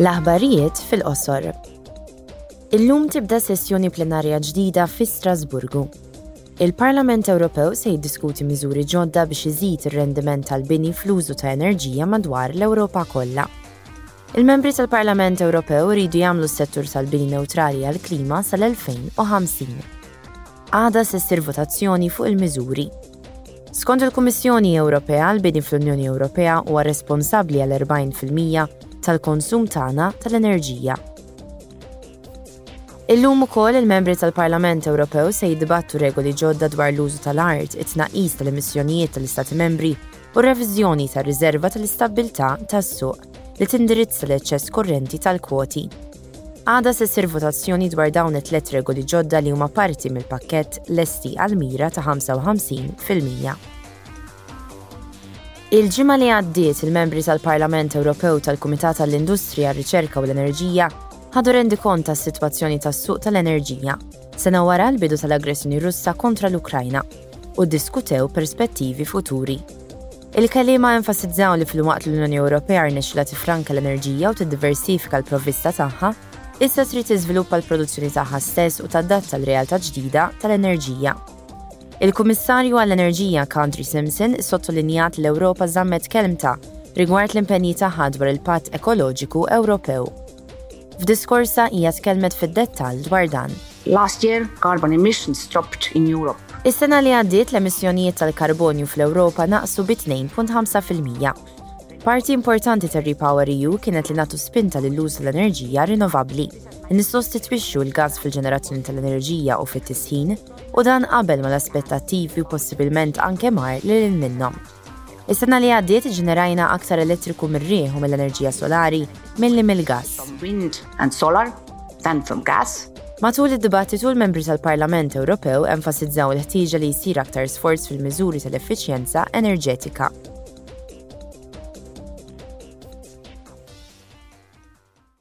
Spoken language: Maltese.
L-aħbarijiet fil-qosor. Illum tibda sessjoni plenarja ġdida fi Strasburgu. Il-Parlament Ewropew se jiddiskuti miżuri ġodda biex iżid ir-rendiment tal-bini fl-użu ta' enerġija madwar l-Ewropa kollha. Il-membri tal-Parlament Ewropew iridu jagħmlu s-settur tal-bini neutrali għall-klima sal-2050. Għada se ssir votazzjoni fuq il-miżuri. Skont il-Kummissjoni Ewropea, l-bini fl-Unjoni Ewropea huwa responsabbli għal 40 fil-mija tal-konsum tagħna tal-enerġija. Illum ukoll il-membri tal-Parlament Ewropew se jiddibattu regoli ġodda dwar l-użu tal-art, it-tnaqqis tal-emissjonijiet tal-Istati membri u r-reviżjoni tar-riżerva tal-istabbiltà tas-suq li tindirizza l-eċċess kurrenti tal-kwoti. Għada se ssir votazzjoni dwar dawn it-tliet regoli ġodda li huma parti mill-pakkett lesti għal mira ta' 55 fil-mija. Il-ġimgħa li għaddiet il-membri tal-Parlament Ewropew tal-Kumitat għall-Industrija, Riċerka u l-Enerġija ħadu rendi kont tas-sitwazzjoni tas-suq tal-enerġija sena wara l-bidu tal-aggressjoni Russa kontra l-Ukrajna u ddiskutew perspettivi futuri. Il-kelliema enfasizzaw li filwaqt li l-Unjoni Ewropea rnexxilha tiffranka l-enerġija u tiddiversifika l-provvista tagħha, issa trid tiżviluppa l-produzzjoni tagħha stess u tadatta l-realtà ġdida tal-enerġija. Il-Kummissarju għall-Enerġija Kadri Simson issottolinjat li l-Ewropa żammet kelmtha rigward l-impenji tagħha dwar il-Patt Ekoloġiku Ewropew. F'diskorsha hija tkellmet fid-dettall dwar dan. Last year, carbon emissions dropped in Europe. Is-sena li għaddiet l-emissjonijiet tal-karbonju fl-Ewropa naqsu bi 2.5 fil-mija. Parti importanti tar-REPowerEU kienet li nagħtu spinta lill-użu tal-enerġija rinnovabbli, li nissostitwixxu l-gass fil-ġenerazzjoni tal-enerġija u fit-tisħin, u dan qabel mal-aspettattivi u possibilment anke mar lil hinn minnhom. Is-sena li għaddiet iġġenerajna aktar elettriku mir-riħ u mill-enerġija solari milli mill-gass. Matul id-dibattitu l-Membri tal-Parlament Ewropew enfasizzaw il-ħtieġa li jsir aktar sforz fil-miżuri tal-effiċjenza enerġetika.